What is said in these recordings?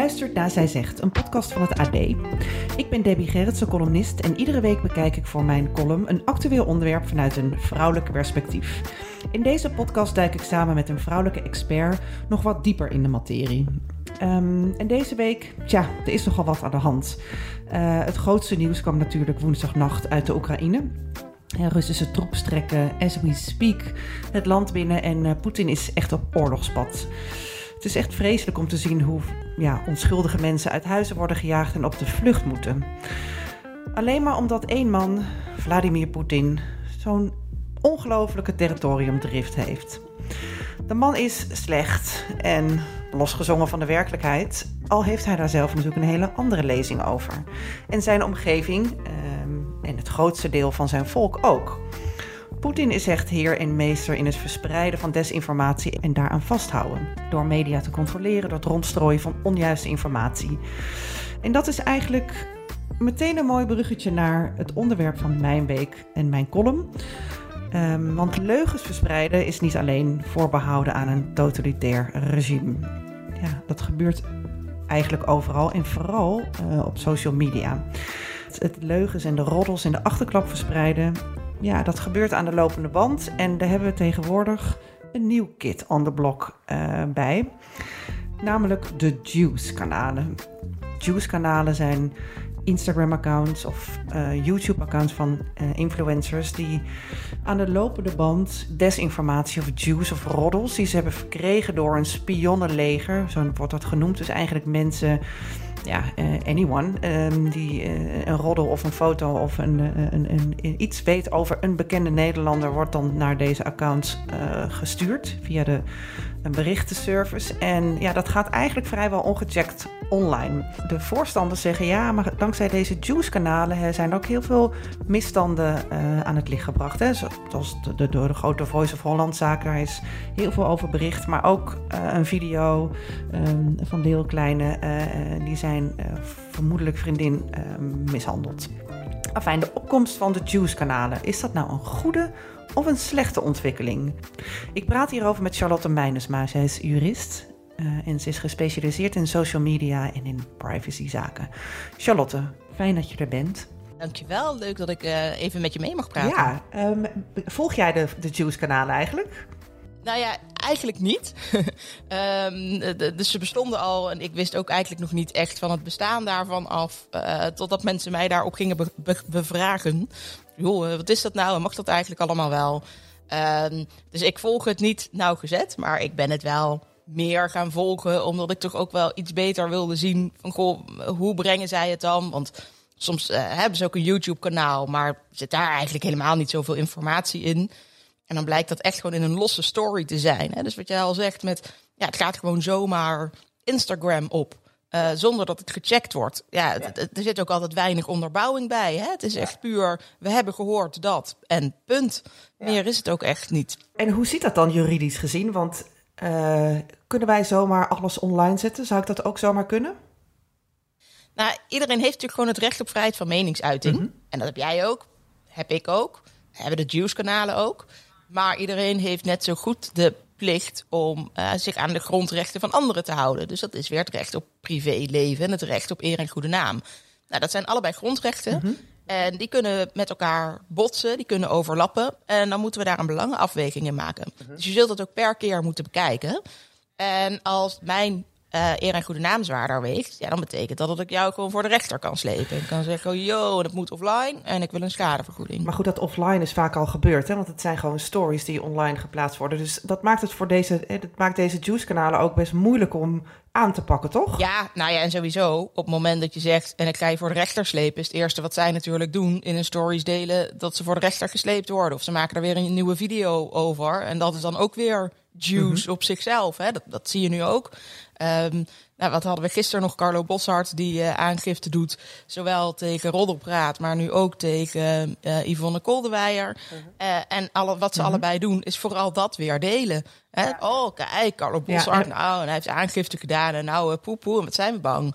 Luistert naar Zij Zegt, een podcast van het AD. Ik ben Debbie Gerritsen, columnist en iedere week bekijk ik voor mijn column een actueel onderwerp vanuit een vrouwelijk perspectief. In deze podcast duik ik samen met een vrouwelijke expert nog wat dieper in de materie. Ehm, en deze week, tja, er is nogal wat aan de hand. Eh, het grootste nieuws kwam natuurlijk woensdagnacht uit de Oekraïne. Eh, Russische troepen strekken as we speak het land binnen en eh, Poetin is echt op oorlogspad. Het is echt vreselijk om te zien hoe ja, onschuldige mensen uit huizen worden gejaagd en op de vlucht moeten. Alleen maar omdat één man, Vladimir Poetin, zo'n ongelofelijke territoriumdrift heeft. De man is slecht en losgezongen van de werkelijkheid, al heeft hij daar zelf natuurlijk een hele andere lezing over. En zijn omgeving ehm, en het grootste deel van zijn volk ook. Poetin is echt heer en meester in het verspreiden van desinformatie en daaraan vasthouden. Door media te controleren, door het rondstrooien van onjuiste informatie. En dat is eigenlijk meteen een mooi bruggetje naar het onderwerp van mijn week en mijn column. Ehm, want leugens verspreiden is niet alleen voorbehouden aan een totalitair regime. Ja, dat gebeurt eigenlijk overal en vooral eh, op social media. Het, leugens en de roddels en de achterklap verspreiden, ja, dat gebeurt aan de lopende band. En daar hebben we tegenwoordig een nieuw kit on the block eh, bij. Namelijk de Juice-kanalen. Juice-kanalen zijn Instagram-accounts of eh, YouTube-accounts van eh, influencers die aan de lopende band desinformatie of juice of roddels die ze hebben verkregen door een spionnenleger, zo wordt dat genoemd. Dus eigenlijk mensen ja, eh, anyone ehm, die eh, een roddel of een foto of een, eh, een, een, iets weet over een bekende Nederlander, wordt dan naar deze accounts gestuurd via de een berichtenservice. En ja, dat gaat eigenlijk vrijwel ongecheckt online. De voorstanders zeggen ja, maar dankzij deze juice-kanalen zijn ook heel veel misstanden eh, aan het licht gebracht. Hè. Zoals de, door de grote Voice of Holland zaak, daar is heel veel over bericht. Maar ook eh, een video ehm, van Deel Kleine, eh, die zijn vermoedelijk vriendin ehm, mishandeld. Afijn, de opkomst van de juice-kanalen, is dat nou een goede of een slechte ontwikkeling? Ik praat hierover met Charlotte Meinersma. Zij is jurist eh, en ze is gespecialiseerd in social media en in privacyzaken. Charlotte, fijn dat je er bent. Dankjewel, leuk dat ik eh, even met je mee mag praten. Ja, ehm, volg jij de, de juice-kanalen eigenlijk? Nou ja, eigenlijk niet. Ehm, dus ze bestonden al en ik wist ook eigenlijk nog niet echt van het bestaan daarvan af. eh, totdat mensen mij daarop gingen be- be- bevragen. Joh, eh, wat is dat nou en mag dat eigenlijk allemaal wel? Ehm, dus ik volg het niet nauwgezet, maar ik ben het wel meer gaan volgen. Omdat ik toch ook wel iets beter wilde zien van goh, hoe brengen zij het dan? Want soms eh, hebben ze ook een YouTube-kanaal, maar zit daar eigenlijk helemaal niet zoveel informatie in. En dan blijkt dat echt gewoon in een losse story te zijn. Hè? Dus wat jij al zegt met, ja, het gaat gewoon zomaar Instagram op. eh, zonder dat het gecheckt wordt. Ja, er zit ook altijd weinig onderbouwing bij. Hè? Het is echt puur, we hebben gehoord dat en punt. Meer is het ook echt niet. En hoe zit dat dan juridisch gezien? Want eh, kunnen wij zomaar alles online zetten? Zou ik dat ook zomaar kunnen? Nou, iedereen heeft natuurlijk gewoon het recht op vrijheid van meningsuiting. En dat heb jij ook, heb ik ook, hebben de Juice-kanalen ook. Maar iedereen heeft net zo goed de plicht om eh, zich aan de grondrechten van anderen te houden. Dus dat is weer het recht op privéleven en het recht op eer en goede naam. Nou, dat zijn allebei grondrechten. En die kunnen met elkaar botsen, die kunnen overlappen. En dan moeten we daar een belangenafweging in maken. Dus je zult het ook per keer moeten bekijken. En als mijn eh eer en goede naam zwaarder weegt, ja, dan betekent dat dat ik jou gewoon voor de rechter kan slepen. Ik kan zeggen, oh, yo, dat moet offline en ik wil een schadevergoeding. Maar goed, dat offline is vaak al gebeurd, hè? want het zijn gewoon stories die online geplaatst worden. Dus dat maakt het voor deze, dat maakt deze juice-kanalen ook best moeilijk om aan te pakken, toch? Ja, nou ja, en sowieso, op het moment dat je zegt, en ik ga je voor de rechter slepen, is het eerste wat zij natuurlijk doen in hun stories delen, dat ze voor de rechter gesleept worden. Of ze maken er weer een nieuwe video over. En dat is dan ook weer juice op zichzelf. Hè? Dat, dat zie je nu ook. Ehm, Nou, wat hadden we gisteren nog? Carlo Boshart die uh, aangifte doet. Zowel tegen Roddelpraat, maar nu ook tegen uh, Yvonne Koldewijer. Uh, en alle, wat ze allebei doen, is vooral dat weer delen. Hè? Ja. Oh, kijk, Carlo Boshart. Ja, nou, en hij heeft aangifte gedaan. En nou, poe, poe, en wat zijn we bang.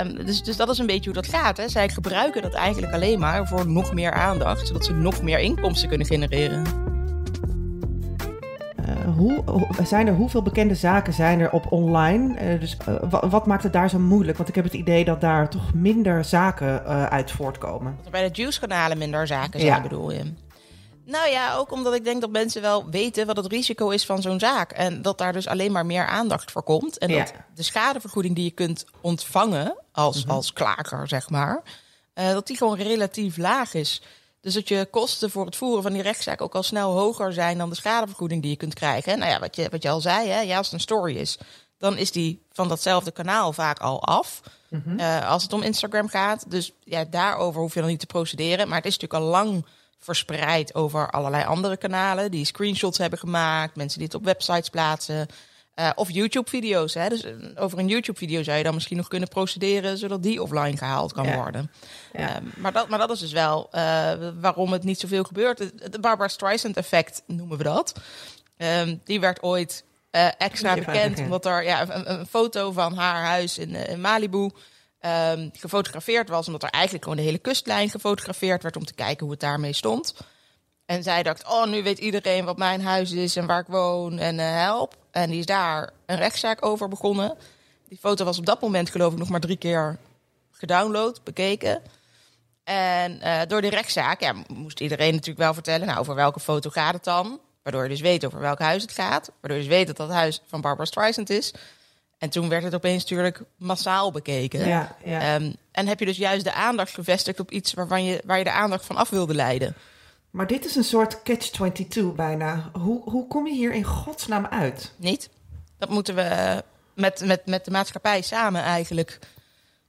Um, dus, dus dat is een beetje hoe dat gaat. Hè? Zij gebruiken dat eigenlijk alleen maar voor nog meer aandacht, zodat ze nog meer inkomsten kunnen genereren. Uh, hoe, zijn er, hoeveel bekende zaken zijn er op online? Uh, dus uh, wat, wat, maakt het daar zo moeilijk? Want ik heb het idee dat daar toch minder zaken uit voortkomen. Dat er bij de Juice-kanalen minder zaken zijn, ja. bedoel je? Nou ja, ook omdat ik denk dat mensen wel weten wat het risico is van zo'n zaak. En dat daar dus alleen maar meer aandacht voor komt. En ja. dat de schadevergoeding die je kunt ontvangen als, mm-hmm. als klager, zeg maar, dat die gewoon relatief laag is. Dus dat je kosten voor het voeren van die rechtszaak ook al snel hoger zijn dan de schadevergoeding die je kunt krijgen. En nou ja, wat je, wat je al zei, hè, ja, als het een story is, dan is die van datzelfde kanaal vaak al af. Mm-hmm. Uh, als het om Instagram gaat. Dus ja, daarover hoef je dan niet te procederen. Maar het is natuurlijk al lang verspreid over allerlei andere kanalen die screenshots hebben gemaakt, mensen die het op websites plaatsen. Uh, of YouTube-video's. Dus over een YouTube-video zou je dan misschien nog kunnen procederen, zodat die offline gehaald kan ja. worden. Ja. Uh, maar, dat, maar dat is dus wel uh, waarom het niet zoveel gebeurt. Het Barbara Streisand-effect noemen we dat. Um, die werd ooit extra bekend, omdat er ja, een, een, foto van haar huis in, in Malibu um, gefotografeerd was. Omdat er eigenlijk gewoon de hele kustlijn gefotografeerd werd om te kijken hoe het daarmee stond. En zij dacht, oh, nu weet iedereen wat mijn huis is en waar ik woon en uh, help. En die is daar een rechtszaak over begonnen. Die foto was op dat moment geloof ik nog maar drie keer gedownload, bekeken. En uh, door die rechtszaak ja, moest iedereen natuurlijk wel vertellen, nou, over welke foto gaat het dan? Waardoor je dus weet over welk huis het gaat. Waardoor je dus weet dat dat huis van Barbara Streisand is. En toen werd het opeens natuurlijk massaal bekeken. Ja, ja. Um, en heb je dus juist de aandacht gevestigd op iets waarvan je, waar je de aandacht van af wilde leiden. Maar dit is een soort catch-22 bijna. Hoe, hoe kom je hier in godsnaam uit? Niet. Dat moeten we met, met, met de maatschappij samen eigenlijk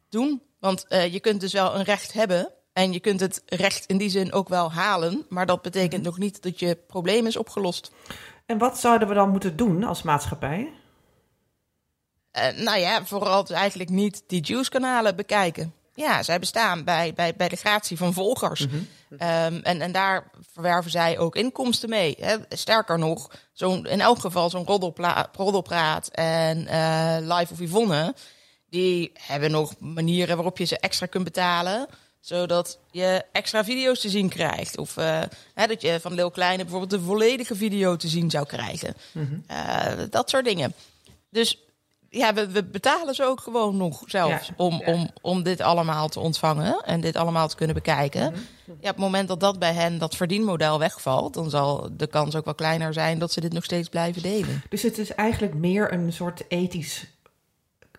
doen. Want uh, je kunt dus wel een recht hebben. En je kunt het recht in die zin ook wel halen. Maar dat betekent nog niet dat je probleem is opgelost. En wat zouden we dan moeten doen als maatschappij? Uh, nou ja, vooral dus eigenlijk niet die Juice-kanalen bekijken. Ja, zij bestaan bij, bij, bij de gratie van volgers. Mm-hmm. Um, en, en daar verwerven zij ook inkomsten mee. Hè. Sterker nog, zo'n, in elk geval zo'n roddelpraat en uh, Live of Yvonne... die hebben nog manieren waarop je ze extra kunt betalen zodat je extra video's te zien krijgt. Of uh, hè, dat je van Lil Kleine bijvoorbeeld de volledige video te zien zou krijgen. Mm-hmm. Uh, dat soort dingen. Dus ja, we, we, betalen ze ook gewoon nog zelfs ja, om, ja. om, om dit allemaal te ontvangen en dit allemaal te kunnen bekijken. Mm-hmm. Ja, op het moment dat dat bij hen, dat verdienmodel wegvalt, dan zal de kans ook wel kleiner zijn dat ze dit nog steeds blijven delen. Dus het is eigenlijk meer een soort ethisch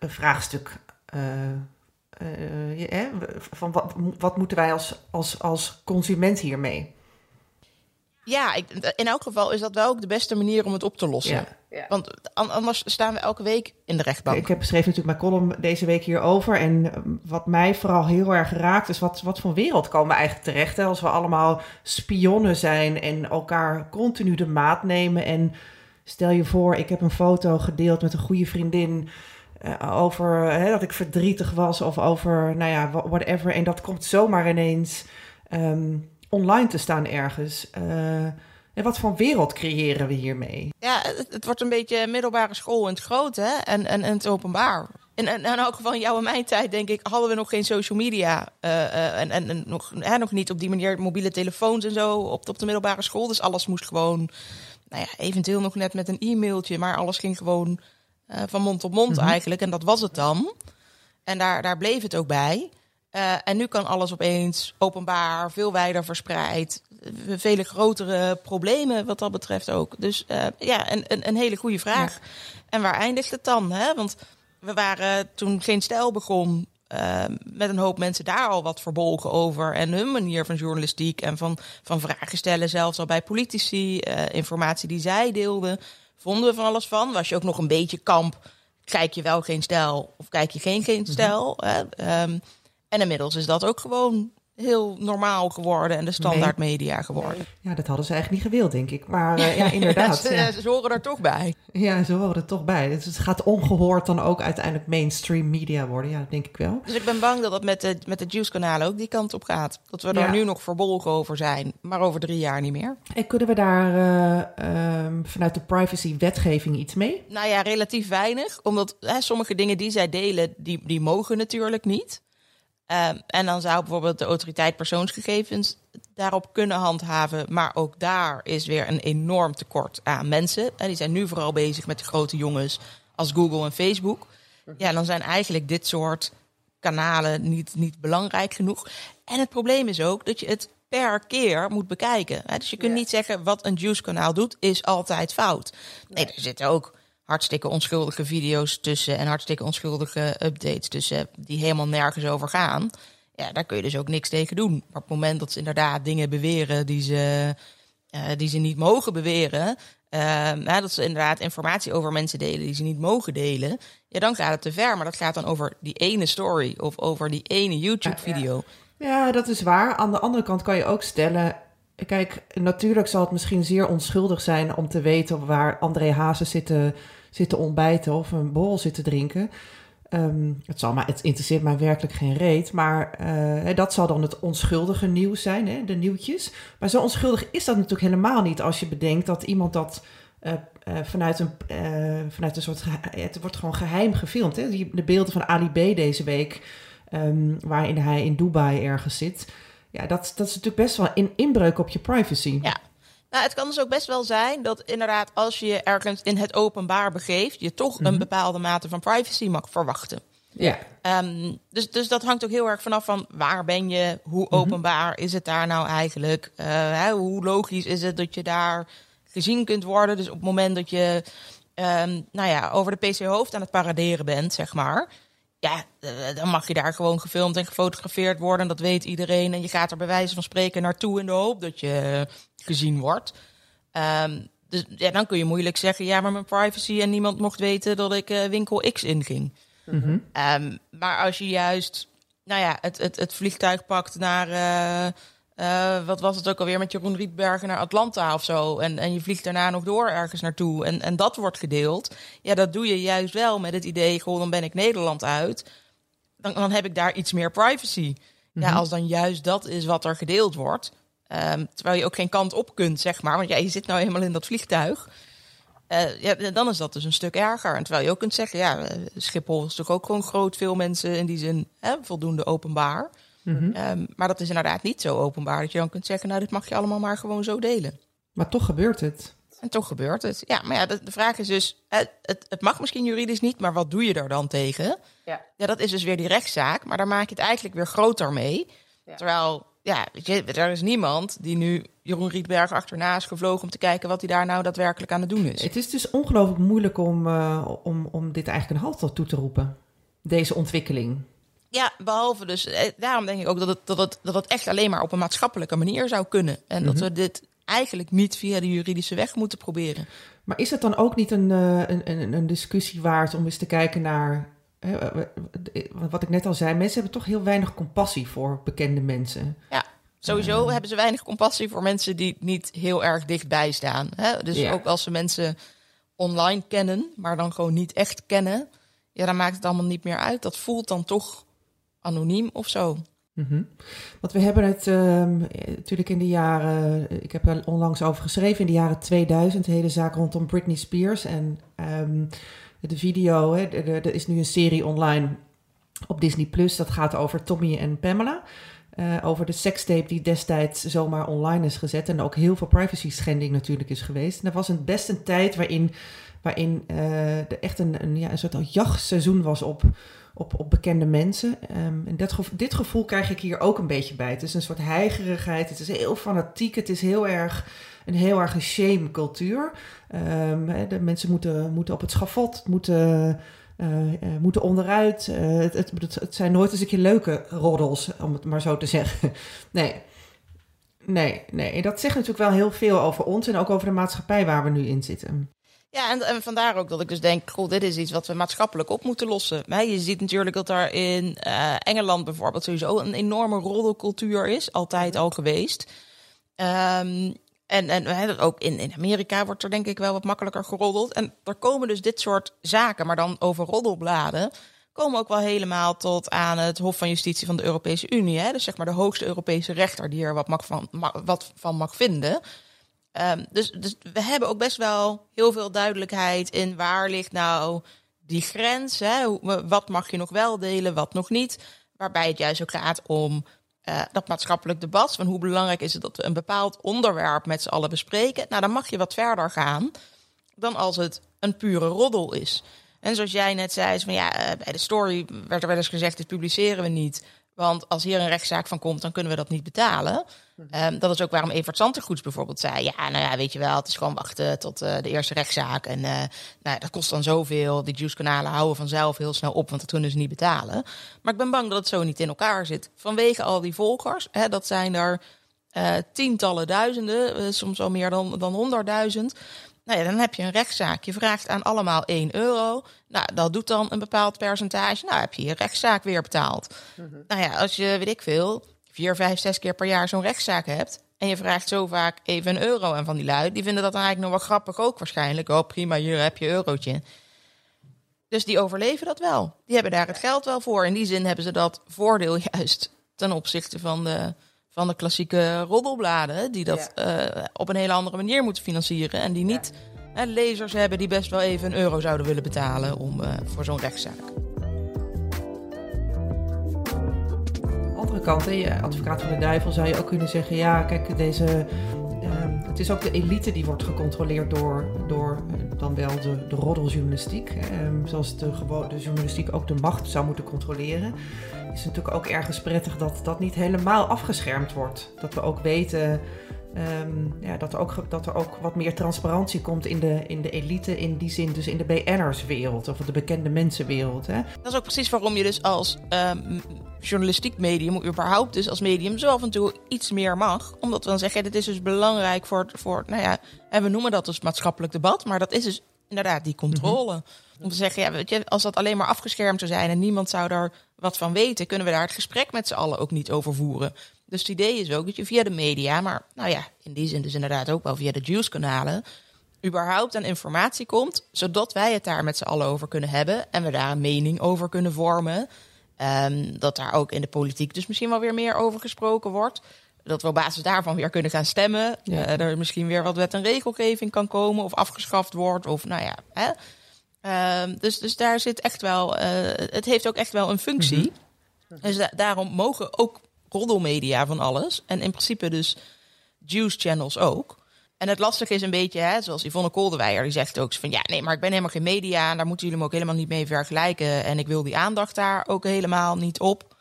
vraagstuk. Uh, uh, ja, van wat, wat moeten wij als, als, als consument hiermee? Ja, ik, in elk geval is dat wel ook de beste manier om het op te lossen. Ja, ja. Want anders staan we elke week in de rechtbank. Ik heb schreef natuurlijk mijn column deze week hierover. En ehm, wat mij vooral heel erg raakt, is wat, wat voor wereld komen we eigenlijk terecht? Hè? Als we allemaal spionnen zijn en elkaar continu de maat nemen. En stel je voor, ik heb een foto gedeeld met een goede vriendin. Uh, over hè, dat ik verdrietig was of over, nou ja, whatever. En dat komt zomaar ineens. Um, online te staan ergens. Uh, en wat voor wereld creëren we hiermee? Ja, het, het, wordt een beetje middelbare school in het groot hè? En, en, en het openbaar. In elk geval in jouw en mijn tijd, denk ik, hadden we nog geen social media. Uh, uh, en, en, en nog, hè, nog niet op die manier mobiele telefoons en zo op, op de middelbare school. Dus alles moest gewoon, nou ja, eventueel nog net met een e-mailtje. Maar alles ging gewoon uh, van mond tot mond mm-hmm. eigenlijk. En dat was het dan. En daar, daar bleef het ook bij. Uh, en nu kan alles opeens openbaar, veel wijder verspreid. Vele grotere problemen wat dat betreft ook. Dus uh, ja, een, een, een, hele goede vraag. Ja. En waar eindigt het dan? Hè? Want we waren toen geen stijl begon. Uh, met een hoop mensen daar al wat verbolgen over. En hun manier van journalistiek en van, van vragen stellen, zelfs al bij politici. informatie die zij deelden. Vonden we van alles van. Was je ook nog een beetje kamp. Kijk je wel geen stijl of kijk je geen, geen stijl? Mm-hmm. Um, en inmiddels is dat ook gewoon heel normaal geworden en de standaard media geworden. Ja, dat hadden ze eigenlijk niet gewild, denk ik. Maar uh, ja, inderdaad. ze, ja. ze, horen er toch bij. Ja, ze horen er toch bij. Dus het gaat ongehoord dan ook uiteindelijk mainstream media worden. Ja, dat denk ik wel. Dus ik ben bang dat het met de, met de Juice-kanalen ook die kant op gaat. Dat we er nu nog verbolgen over zijn, maar over drie jaar niet meer. En kunnen we daar uh, um, vanuit de privacy-wetgeving iets mee? Nou ja, relatief weinig. Omdat hè, sommige dingen die zij delen, die, die mogen natuurlijk niet. Um, en dan zou bijvoorbeeld de autoriteit persoonsgegevens daarop kunnen handhaven. Maar ook daar is weer een enorm tekort aan mensen. En die zijn nu vooral bezig met de grote jongens als Google en Facebook. Ja, dan zijn eigenlijk dit soort kanalen niet, niet belangrijk genoeg. En het probleem is ook dat je het per keer moet bekijken. Dus je kunt niet zeggen wat een Juice-kanaal doet, is altijd fout. Nee, er zitten ook hartstikke onschuldige video's tussen en hartstikke onschuldige updates tussen die helemaal nergens over gaan. Ja, daar kun je dus ook niks tegen doen. Maar op het moment dat ze inderdaad dingen beweren die ze, uh, die ze niet mogen beweren, uh, dat ze inderdaad informatie over mensen delen die ze niet mogen delen, ja, dan gaat het te ver. Maar dat gaat dan over die ene story of over die ene YouTube-video. Ja, ja. ja, dat is waar. Aan de andere kant kan je ook stellen. Kijk, natuurlijk zal het misschien zeer onschuldig zijn om te weten waar André Hazes zitten zitten ontbijten of een borrel zitten drinken. Um, het, zal maar, het interesseert mij werkelijk geen reet. Maar uh, dat zal dan het onschuldige nieuws zijn, hè, de nieuwtjes. Maar zo onschuldig is dat natuurlijk helemaal niet als je bedenkt dat iemand dat uh, uh, vanuit, een, vanuit een soort. Het wordt gewoon geheim gefilmd. Hè? De beelden van Ali B deze week, um, waarin hij in Dubai ergens zit. Ja, dat, dat is natuurlijk best wel een inbreuk op je privacy. Ja. Nou, het kan dus ook best wel zijn dat inderdaad als je ergens in het openbaar begeeft, je toch een bepaalde mate van privacy mag verwachten. Ja. Um, dus, dus dat hangt ook heel erg vanaf van waar ben je, hoe openbaar is het daar nou eigenlijk, uh, hè, hoe logisch is het dat je daar gezien kunt worden. Dus op het moment dat je um, nou ja, over de PC hoofd aan het paraderen bent, zeg maar, ja, uh, dan mag je daar gewoon gefilmd en gefotografeerd worden. Dat weet iedereen. En je gaat er bij wijze van spreken naartoe in de hoop dat je gezien wordt. Um, dus ja, dan kun je moeilijk zeggen, ja, maar mijn privacy en niemand mocht weten dat ik uh, winkel X inging. Mm -hmm. um, maar als je juist, nou ja, het, het, het vliegtuig pakt naar, uh, uh, wat was het ook alweer, met Jeroen Rietbergen naar Atlanta of zo. En, en je vliegt daarna nog door ergens naartoe en, en dat wordt gedeeld. Ja, dat doe je juist wel met het idee, goh, dan ben ik Nederland uit. Dan, dan heb ik daar iets meer privacy. Mm -hmm. Ja, als dan juist dat is wat er gedeeld wordt. Um, terwijl je ook geen kant op kunt, zeg maar. Want ja, je zit nou eenmaal in dat vliegtuig. Uh, ja, dan is dat dus een stuk erger. En terwijl je ook kunt zeggen, ja, Schiphol is toch ook gewoon groot. Veel mensen in die zin hè, voldoende openbaar. Mhm. Mm -hmm. um, maar dat is inderdaad niet zo openbaar dat je dan kunt zeggen, nou, dit mag je allemaal maar gewoon zo delen. Maar toch gebeurt het. En toch gebeurt het. Ja, maar ja, de, de vraag is dus, het, het, het, mag misschien juridisch niet, maar wat doe je er dan tegen? Ja. ja, dat is dus weer die rechtszaak, maar daar maak je het eigenlijk weer groter mee. Ja. Terwijl ja, weet je, er is niemand die nu Jeroen Rietberg achterna is gevlogen om te kijken wat hij daar nou daadwerkelijk aan het doen is. Het is dus ongelooflijk moeilijk om, uh, om, om dit eigenlijk een halt toe te roepen, deze ontwikkeling. Ja, behalve dus, eh, daarom denk ik ook dat het, dat, het, dat het echt alleen maar op een maatschappelijke manier zou kunnen. En mm -hmm. dat we dit eigenlijk niet via de juridische weg moeten proberen. Maar is het dan ook niet een, een, een, een discussie waard om eens te kijken naar wat ik net al zei, mensen hebben toch heel weinig compassie voor bekende mensen. Ja, sowieso uh, hebben ze weinig compassie voor mensen die niet heel erg dichtbij staan. Hè? Dus ja. ook als ze mensen online kennen, maar dan gewoon niet echt kennen, ja, dan maakt het allemaal niet meer uit. Dat voelt dan toch anoniem of zo. -hmm. Want we hebben het um, natuurlijk in de jaren, ik heb er onlangs over geschreven, in de jaren 2000, de hele zaak rondom Britney Spears en um, de video, er is nu een serie online op Disney Plus. Dat gaat over Tommy en Pamela. Uh, over de sekstape die destijds zomaar online is gezet. En ook heel veel privacy schending natuurlijk is geweest. En er was een, best een tijd waarin, waarin uh, er echt een, een, ja, een soort jachtseizoen was op, op, op bekende mensen. Um, en dat dit gevoel krijg ik hier ook een beetje bij. Het is een soort heigerigheid. Het is heel fanatiek. Het is heel erg een heel erg een shame cultuur. Um, de mensen moeten, moeten op het schafot, moeten, uh, uh, moeten onderuit. Uh, het, het, het, zijn nooit eens een keer leuke roddels, om het maar zo te zeggen. Nee. Nee, nee. En dat zegt natuurlijk wel heel veel over ons en ook over de maatschappij waar we nu in zitten. Ja, en, en vandaar ook dat ik dus denk, goh, dit is iets wat we maatschappelijk op moeten lossen. Je ziet natuurlijk dat er in uh, Engeland bijvoorbeeld sowieso een enorme roddelcultuur is, altijd al geweest. Um, en, en ook in, in Amerika wordt er denk ik wel wat makkelijker geroddeld. En er komen dus dit soort zaken, maar dan over roddelbladen, komen ook wel helemaal tot aan het Hof van Justitie van de Europese Unie. Hè? Dus zeg maar de hoogste Europese rechter die er wat, van, wat van mag vinden. Um, dus, dus we hebben ook best wel heel veel duidelijkheid in waar ligt nou die grens. Hè? Wat mag je nog wel delen, wat nog niet. Waarbij het juist ook gaat om uh, dat maatschappelijk debat. Van hoe belangrijk is het dat we een bepaald onderwerp met z'n allen bespreken. Nou, dan mag je wat verder gaan dan als het een pure roddel is. En zoals jij net zei, van ja, uh, bij de story werd er wel eens gezegd, dit publiceren we niet. Want als hier een rechtszaak van komt, dan kunnen we dat niet betalen. Um, dat is ook waarom Evert Santergoeds bijvoorbeeld zei: Ja, nou ja, weet je wel, het is gewoon wachten tot uh, de eerste rechtszaak. En uh, nou ja, dat kost dan zoveel. Die juice-kanalen houden vanzelf heel snel op, want dat kunnen ze niet betalen. Maar ik ben bang dat het zo niet in elkaar zit. Vanwege al die volgers, hè, dat zijn er uh, tientallen duizenden, soms al meer dan, dan honderdduizend. Nou ja, dan heb je een rechtszaak. Je vraagt aan allemaal 1 euro. Nou, dat doet dan een bepaald percentage. Nou, heb je je rechtszaak weer betaald. -hmm. Nou ja, als je, weet ik veel, vier, vijf, zes keer per jaar zo'n rechtszaak hebt. En je vraagt zo vaak even een euro aan van die lui. Die vinden dat dan eigenlijk nog wel grappig ook waarschijnlijk. Oh, prima, hier heb je eurotje. Dus die overleven dat wel. Die hebben daar het geld wel voor. In die zin hebben ze dat voordeel juist ten opzichte van de, van de klassieke roddelbladen. Die dat ja. uh, op een hele andere manier moeten financieren. En die niet ja. uh, lezers hebben die best wel even een euro zouden willen betalen om, uh, voor zo'n rechtszaak. Andere kant, hè, advocaat van de duivel, zou je ook kunnen zeggen: ja, kijk, deze. Uh, het is ook de elite die wordt gecontroleerd door, door uh, dan wel de, de roddeljournalistiek. Uh, zoals de, de journalistiek ook de macht zou moeten controleren. Is natuurlijk ook ergens prettig dat dat niet helemaal afgeschermd wordt. Dat we ook weten Um, ja, dat, er ook, dat er ook wat meer transparantie komt in de, in de elite, in die zin dus in de BN'erswereld of de bekende mensenwereld. Hè? Dat is ook precies waarom je dus als um, journalistiek medium, überhaupt dus als medium, zo af en toe iets meer mag. Omdat we dan zeggen, dit is dus belangrijk voor, voor nou ja, en we noemen dat dus maatschappelijk debat, maar dat is dus inderdaad die controle. Mm -hmm. Om te zeggen, ja, weet je, als dat alleen maar afgeschermd zou zijn en niemand zou daar wat van weten, kunnen we daar het gesprek met z'n allen ook niet over voeren. Dus het idee is ook dat je via de media, maar nou ja, in die zin dus inderdaad ook wel via de Juice-kanalen, überhaupt aan informatie komt, zodat wij het daar met z'n allen over kunnen hebben en we daar een mening over kunnen vormen. Um, dat daar ook in de politiek dus misschien wel weer meer over gesproken wordt. Dat we op basis daarvan weer kunnen gaan stemmen. Ja. Uh, er misschien weer wat wet en regelgeving kan komen of afgeschaft wordt. Of nou ja. Hè? Um, dus, dus daar zit echt wel. Uh, het heeft ook echt wel een functie. Mm -hmm. Dus da daarom mogen ook roddelmedia van alles. En in principe dus juice channels ook. En het lastige is een beetje, hè, zoals Yvonne Kolderweijer, die zegt ook van ja, nee, maar ik ben helemaal geen media en daar moeten jullie me ook helemaal niet mee vergelijken. En ik wil die aandacht daar ook helemaal niet op.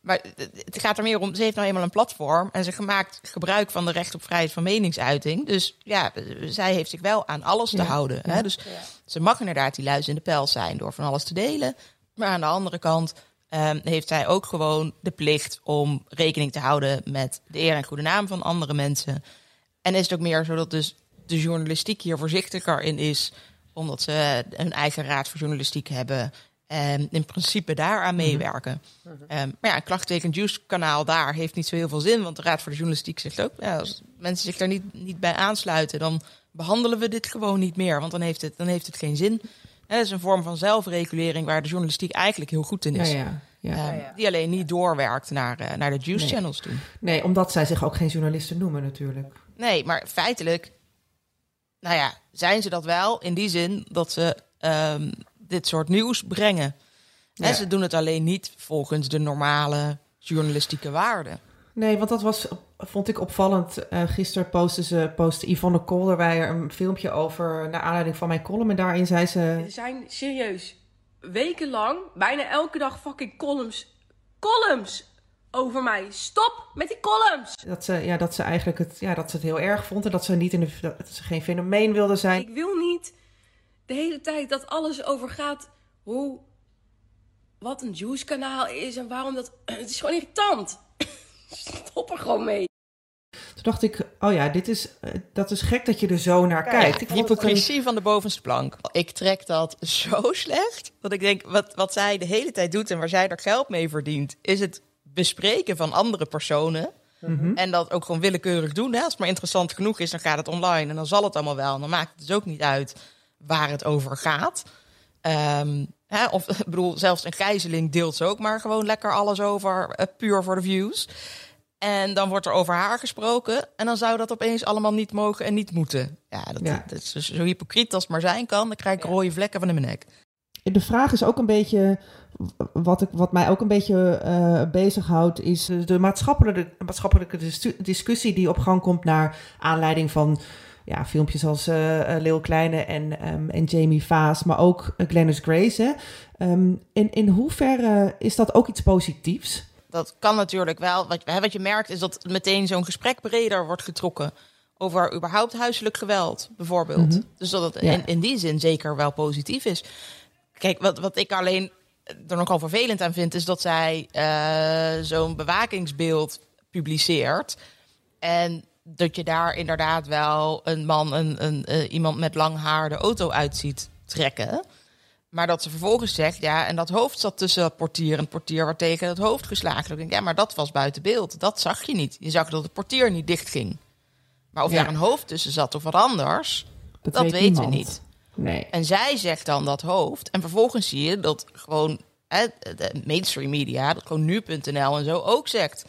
Maar het gaat er meer om, ze heeft nou eenmaal een platform en ze maakt gebruik van de recht op vrijheid van meningsuiting. Dus ja, zij heeft zich wel aan alles te ja, houden. Ja, hè? Dus ja. ze mag inderdaad die luis in de pels zijn door van alles te delen. Maar aan de andere kant um, heeft zij ook gewoon de plicht om rekening te houden met de eer en goede naam van andere mensen. En is het ook meer zo dat dus de journalistiek hier voorzichtiger in is, omdat ze een eigen raad voor journalistiek hebben. En in principe daaraan meewerken. Mm -hmm. um, maar ja, een klachtteken Juice kanaal daar heeft niet zo heel veel zin. Want de Raad voor de Journalistiek zegt ook, ja, als mensen zich daar niet, niet bij aansluiten, dan behandelen we dit gewoon niet meer. Want dan heeft het, dan heeft het geen zin. En dat is een vorm van zelfregulering waar de journalistiek eigenlijk heel goed in is. Ja, ja. Ja. Um, ja. Die alleen niet doorwerkt naar, uh, naar de juice nee. channels toe. Nee, omdat zij zich ook geen journalisten noemen natuurlijk. Nee, maar feitelijk, nou ja, zijn ze dat wel in die zin dat ze um, dit soort nieuws brengen. Ja. En ze doen het alleen niet volgens de normale journalistieke waarden. Nee, want dat was, vond ik opvallend. Uh, gisteren postte, ze, postte Yvonne Kolderweijer een filmpje over... naar aanleiding van mijn column. En daarin zei ze... Er zijn serieus wekenlang, bijna elke dag fucking columns... columns over mij. Stop met die columns! Dat ze, ja, dat ze eigenlijk het, ja, dat ze het heel erg vond... en dat ze, niet in de, dat ze geen fenomeen wilde zijn. Ik wil niet de hele tijd dat alles over gaat... hoe... wat een juice-kanaal is en waarom dat... Het is gewoon irritant. Stop er gewoon mee. dacht ik, oh ja, dit is, eh, dat is gek dat je er zo naar kijkt. Ik vond een- hypocrisie van de bovenste plank. Ik trek dat zo slecht dat ik denk, wat, wat zij de hele tijd doet en waar zij er geld mee verdient, is het bespreken van andere personen. Mhm. En dat ook gewoon willekeurig doen. Hè? Als het maar interessant genoeg is, dan gaat het online en dan zal het allemaal wel. En dan maakt het dus ook niet uit waar het over gaat. Ehm, hè? Of ik bedoel, zelfs een gijzeling deelt ze ook maar gewoon lekker alles over, eh, puur voor de views. En dan wordt er over haar gesproken. En dan zou dat opeens allemaal niet mogen en niet moeten. Ja, dat, Ja. dat is dus zo hypocriet als het maar zijn kan. Dan krijg ik rode vlekken van in mijn nek. De vraag is ook een beetje, wat, ik, wat mij ook een beetje eh bezighoudt, is de, de maatschappelijke, maatschappelijke dis- discussie die op gang komt naar aanleiding van ja, filmpjes als eh, Leeuw Kleine en, ehm, en Jamie Vaas, maar ook uh, Glennis Grace. Hè? Ehm, in, in hoeverre is dat ook iets positiefs? Dat kan natuurlijk wel. Wat, hè, wat je merkt is dat meteen zo'n gesprek breder wordt getrokken. Over überhaupt huiselijk geweld, bijvoorbeeld. Dus dat het Ja. in, in die zin zeker wel positief is. Kijk, wat, wat ik alleen er nogal vervelend aan vind, is dat zij eh, zo'n bewakingsbeeld publiceert. En dat je daar inderdaad wel een man, een, een, eh, iemand met lang haar de auto uit ziet trekken. Maar dat ze vervolgens zegt, ja, en dat hoofd zat tussen dat portier en het portier werd tegen het hoofd geslagen. Dan denk ik, ja, maar dat was buiten beeld. Dat zag je niet. Je zag dat het portier niet dicht ging. Maar of Ja. daar een hoofd tussen zat of wat anders, dat, weet weten we niet. Nee. En zij zegt dan dat hoofd. En vervolgens zie je dat gewoon hè, de mainstream media, dat gewoon nu.nl en zo ook zegt.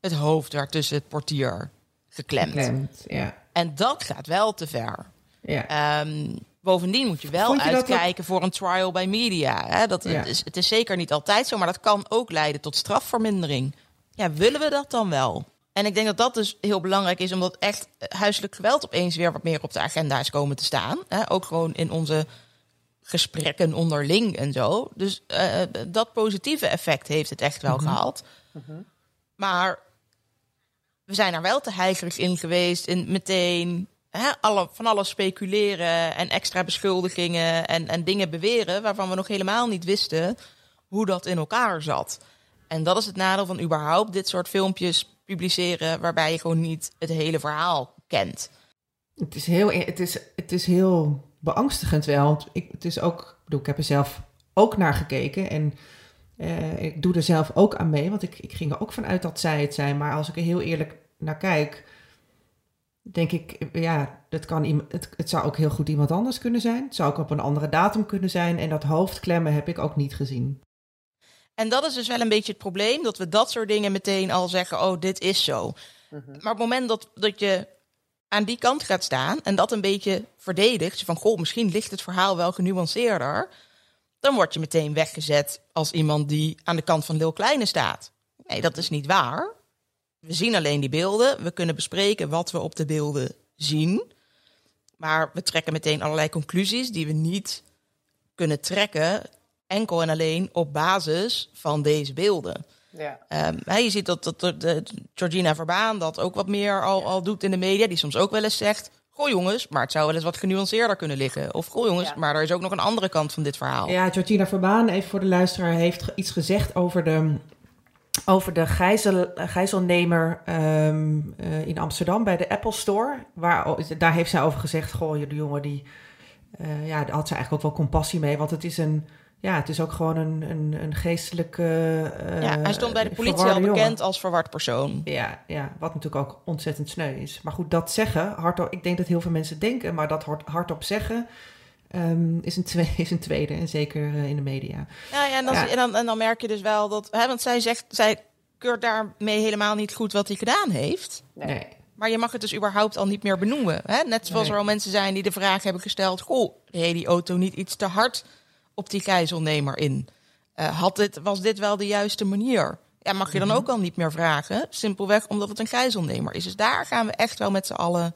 Het hoofd werd tussen het portier geklemd. Geklemd, ja. En dat gaat wel te ver. ja. Ehm, bovendien moet je wel dat uitkijken voor een trial by media. Hè? Dat, Ja. het, is, het is zeker niet altijd zo, maar dat kan ook leiden tot strafvermindering. Ja, willen we dat dan wel? En ik denk dat dat dus heel belangrijk is, omdat echt huiselijk geweld opeens weer wat meer op de agenda is komen te staan. Hè? Ook gewoon in onze gesprekken onderling en zo. Dus eh, dat positieve effect heeft het echt wel gehad. Maar we zijn er wel te heigerig in geweest in meteen hè, alle, van alles speculeren en extra beschuldigingen en, en dingen beweren waarvan we nog helemaal niet wisten hoe dat in elkaar zat. En dat is het nadeel van überhaupt dit soort filmpjes publiceren waarbij je gewoon niet het hele verhaal kent. Het is heel, het is, het is heel beangstigend wel. Want ik, het is ook, ik bedoel, ik heb er zelf ook naar gekeken. En eh, ik doe er zelf ook aan mee. Want ik, ik ging er ook vanuit dat zij het zijn. Maar als ik er heel eerlijk naar kijk, denk ik, ja, dat kan, het, het zou ook heel goed iemand anders kunnen zijn. Het zou ook op een andere datum kunnen zijn. En dat hoofdklemmen heb ik ook niet gezien. En dat is dus wel een beetje het probleem, dat we dat soort dingen meteen al zeggen, oh, dit is zo. Maar op het moment dat, dat je aan die kant gaat staan en dat een beetje verdedigt, van goh, misschien ligt het verhaal wel genuanceerder, dan word je meteen weggezet als iemand die aan de kant van Lil Kleine staat. Nee, dat is niet waar. We zien alleen die beelden, we kunnen bespreken wat we op de beelden zien, maar we trekken meteen allerlei conclusies die we niet kunnen trekken enkel en alleen op basis van deze beelden. Ja. Ehm, je ziet dat, dat, dat, dat Georgina Verbaan dat ook wat meer al, al doet in de media. Die soms ook wel eens zegt... Goh jongens, maar het zou wel eens wat genuanceerder kunnen liggen. Of goh jongens, Ja. maar er is ook nog een andere kant van dit verhaal. Ja, Georgina Verbaan, even voor de luisteraar, heeft iets gezegd over de, over de gijzel, gijzelnemer ehm, eh, in Amsterdam bij de Apple Store. Waar, daar heeft zij over gezegd, goh, die jongen, die, eh, ja, daar had ze eigenlijk ook wel compassie mee. Want het is een, ja, het is ook gewoon een, een, een geestelijke eh, Ja, hij stond bij de politie al jongen. bekend als verward persoon. Ja, ja, wat natuurlijk ook ontzettend sneu is. Maar goed, dat zeggen, hardop, ik denk dat heel veel mensen denken, maar dat hard, hardop zeggen ehm, is, een tweede, is een tweede. En zeker eh, in de media. Ja, ja, en, dan, Ja. En, dan, en dan merk je dus wel dat... Hè, want zij zegt, zij keurt daarmee helemaal niet goed wat hij gedaan heeft. Nee. Maar je mag het dus überhaupt al niet meer benoemen. Hè? Net zoals Nee. er al mensen zijn die de vraag hebben gesteld... Goh, reed die auto niet iets te hard op die gijzelnemer in? Eh, had dit, was dit wel de juiste manier? Ja, mag je dan ook al niet meer vragen. Simpelweg omdat het een gijzelnemer is. Dus daar gaan we echt wel met z'n allen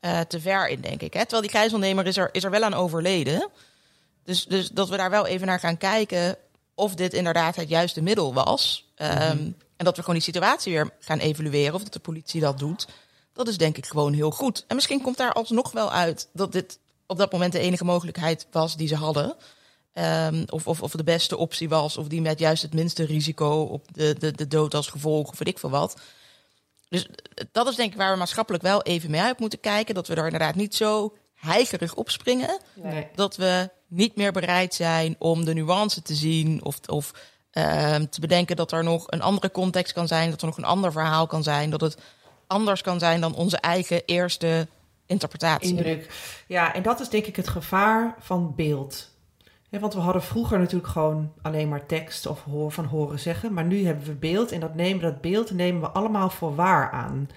eh, te ver in, denk ik. Hè? Terwijl die gijzelnemer is er, is er wel aan overleden. Dus, dus dat we daar wel even naar gaan kijken... of dit inderdaad het juiste middel was. Ehm, En dat we gewoon die situatie weer gaan evalueren... of dat de politie dat doet. Dat is denk ik gewoon heel goed. En misschien komt daar alsnog wel uit... dat dit op dat moment de enige mogelijkheid was die ze hadden... Ehm, of, of, of de beste optie was, of die met juist het minste risico op de, de, de dood als gevolg, of weet ik veel wat. Dus dat is denk ik waar we maatschappelijk wel even mee uit moeten kijken. Dat we er inderdaad niet zo heigerig op springen. Nee. Dat we niet meer bereid zijn om de nuance te zien of, of ehm, te bedenken dat er nog een andere context kan zijn, dat er nog een ander verhaal kan zijn, dat het anders kan zijn dan onze eigen eerste interpretatie. indruk. Ja, en dat is denk ik het gevaar van beeld. Hè, want we hadden vroeger natuurlijk gewoon alleen maar tekst of hoor, van horen zeggen. Maar nu hebben we beeld en dat, nemen, dat beeld nemen we allemaal voor waar aan.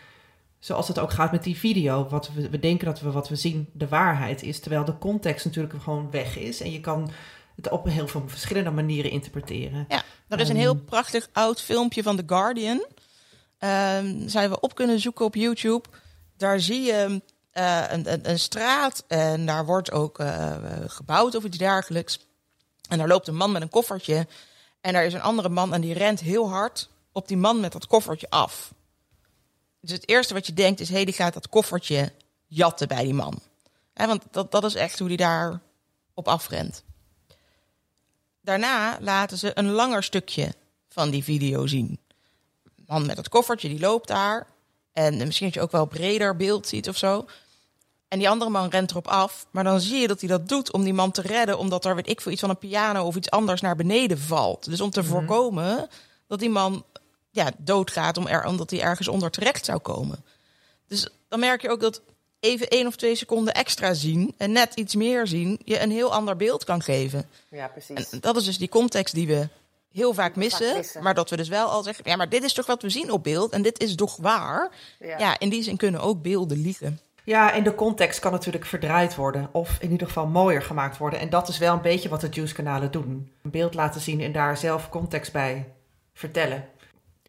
Zoals het ook gaat met die video. Wat we, we denken dat we wat we zien de waarheid is. Terwijl de context natuurlijk gewoon weg is. En je kan het op heel veel verschillende manieren interpreteren. Ja, er is een heel prachtig oud filmpje van The Guardian. Ehm zijn we op kunnen zoeken op YouTube. Daar zie je eh, een, een, een straat en daar wordt ook eh, gebouwd of iets dergelijks. En daar loopt een man met een koffertje. En daar is een andere man en die rent heel hard op die man met dat koffertje af. Dus het eerste wat je denkt is, hé, die gaat dat koffertje jatten bij die man. Want dat, dat is echt hoe die daar op afrent. Daarna laten ze een langer stukje van die video zien. Man met het koffertje, die loopt daar. En misschien dat je ook wel breder beeld ziet of zo. En die andere man rent erop af. Maar dan zie je dat hij dat doet om die man te redden. Omdat er, weet ik veel, iets van een piano of iets anders naar beneden valt. Dus om te voorkomen dat die man ja, doodgaat om er, omdat hij ergens onder terecht zou komen. Dus dan merk je ook dat even één of twee seconden extra zien en net iets meer zien je een heel ander beeld kan geven. Ja, precies. En dat is dus die context die we heel vaak missen, missen. maar dat we dus wel al zeggen, ja, maar dit is toch wat we zien op beeld en dit is toch waar? Ja. Ja, in die zin kunnen ook beelden liegen. Ja, en de context kan natuurlijk verdraaid worden. Of in ieder geval mooier gemaakt worden. En dat is wel een beetje wat de Juice-kanalen doen. Een beeld laten zien en daar zelf context bij vertellen.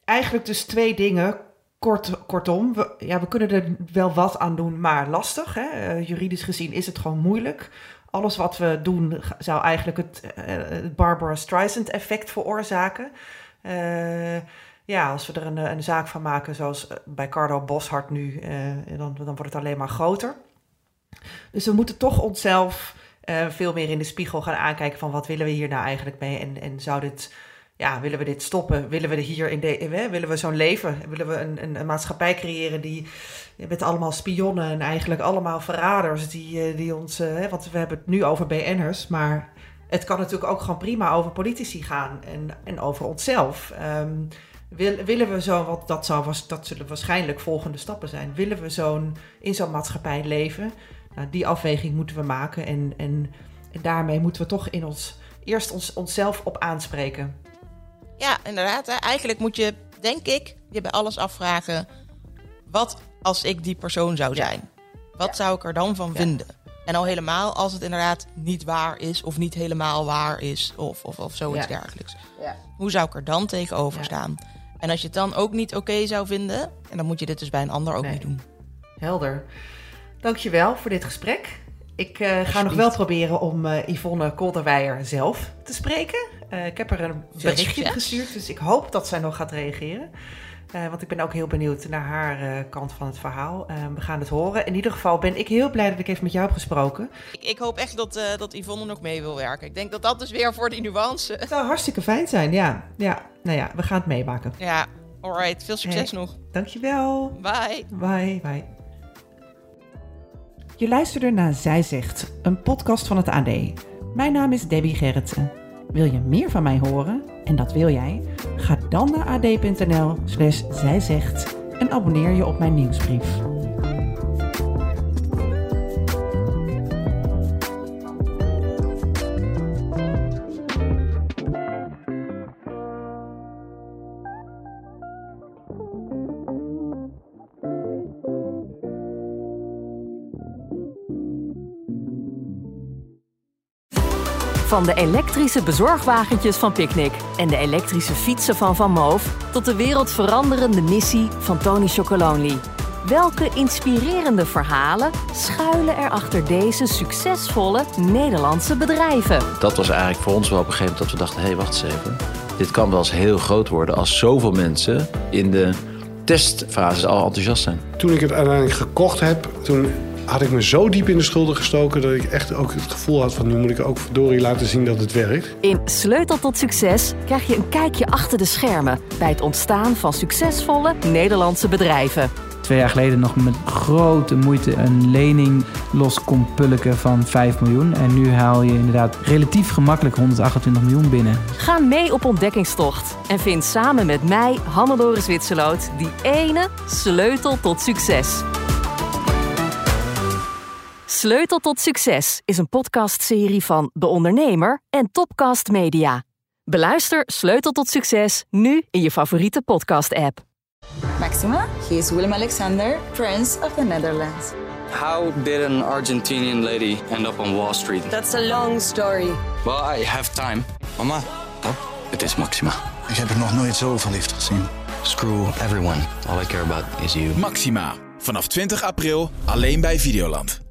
Eigenlijk dus twee dingen. Kort, kortom, we, ja, we kunnen er wel wat aan doen, maar lastig. Hè? Eh, juridisch gezien is het gewoon moeilijk. Alles wat we doen zou eigenlijk het, eh, het Barbara Streisand effect veroorzaken. Eh, ja, als we er een, een zaak van maken, zoals eh, bij Carlo Boshart nu, eh, dan, dan wordt het alleen maar groter. Dus we moeten toch onszelf eh, veel meer in de spiegel gaan aankijken van wat willen we hier nou eigenlijk mee en, en zou dit, ja, willen we dit stoppen? Willen we er hier in de, eh, willen we zo'n leven? Willen we een, een, maatschappij creëren die met allemaal spionnen en eigenlijk allemaal verraders die, eh, die ons, eh, hè, want we hebben het nu over BN'ers, maar het kan natuurlijk ook gewoon prima over politici gaan en, en over onszelf. Ehm, wil, willen we zo, want dat, zou, was- dat zullen waarschijnlijk volgende stappen zijn. Willen we zo'n, in zo'n maatschappij leven? Nou, die afweging moeten we maken en, en, en daarmee moeten we toch in ons, eerst ons, onszelf op aanspreken. Ja, inderdaad. Hè. Eigenlijk moet je, denk ik, je bij alles afvragen: wat als ik die persoon zou zijn? Wat zou ik er dan van vinden? En al helemaal als het inderdaad niet waar is, of niet helemaal waar is, of, of, of zoiets dergelijks. Ja. Hoe zou ik er dan tegenover staan? En als je het dan ook niet oké zou vinden, en dan moet je dit dus bij een ander ook Nee. niet doen. Helder. Dankjewel voor dit gesprek. Ik eh, ga nog wel proberen om eh, Yvonne Kolderweijer zelf te spreken. Eh, ik heb er een berichtje gestuurd, dus ik hoop dat zij nog gaat reageren. Eh, want ik ben ook heel benieuwd naar haar eh, kant van het verhaal. Eh, we gaan het horen. In ieder geval ben ik heel blij dat ik even met jou heb gesproken. Ik, ik hoop echt dat, eh, dat Yvonne nog mee wil werken. Ik denk dat dat dus weer voor die nuance. Het zou hartstikke fijn zijn, ja. ja. Nou ja, we gaan het meemaken. Ja, alright. Veel succes Hey. nog. Dankjewel. Bye. Bye, bye. Je luisterde naar Zij Zegt, een podcast van het AD. Mijn naam is Debbie Gerritsen. Wil je meer van mij horen? En dat wil jij? Ga dan naar ad.nl slash zijzegt en abonneer je op mijn nieuwsbrief. Van de elektrische bezorgwagentjes van Picnic en de elektrische fietsen van Van Moof tot de wereldveranderende missie van Tony Chocolonely. Welke inspirerende verhalen schuilen er achter deze succesvolle Nederlandse bedrijven? dat was eigenlijk voor ons wel op een gegeven moment dat we dachten: hé, hey, wacht eens even. Dit kan wel eens heel groot worden als zoveel mensen in de testfase al enthousiast zijn. Toen ik het uiteindelijk gekocht heb, toen had ik me zo diep in de schulden gestoken dat ik echt ook het gevoel had van nu moet ik ook verdorie laten zien dat het werkt. In Sleutel tot Succes krijg je een kijkje achter de schermen bij het ontstaan van succesvolle Nederlandse bedrijven. Twee jaar geleden nog met grote moeite een lening los kon pulken van 5 miljoen. En nu haal je inderdaad relatief gemakkelijk 128 miljoen binnen. Ga mee op ontdekkingstocht en vind samen met mij, Hannelore Zwitserloot, die ene sleutel tot succes. Sleutel tot Succes is een podcastserie van De Ondernemer en Topcast Media. Beluister Sleutel tot Succes nu in je favoriete podcast-app. Maxima, he is Willem Alexander, Prince of the Netherlands. How did an Argentinian lady end up on Wall Street? That's a long story. Well, I have time. Mama, oh, het is Maxima. Ik heb er nog nooit zo verliefd gezien. Screw everyone. All I care about is you. Maxima. Vanaf 20 april alleen bij Videoland.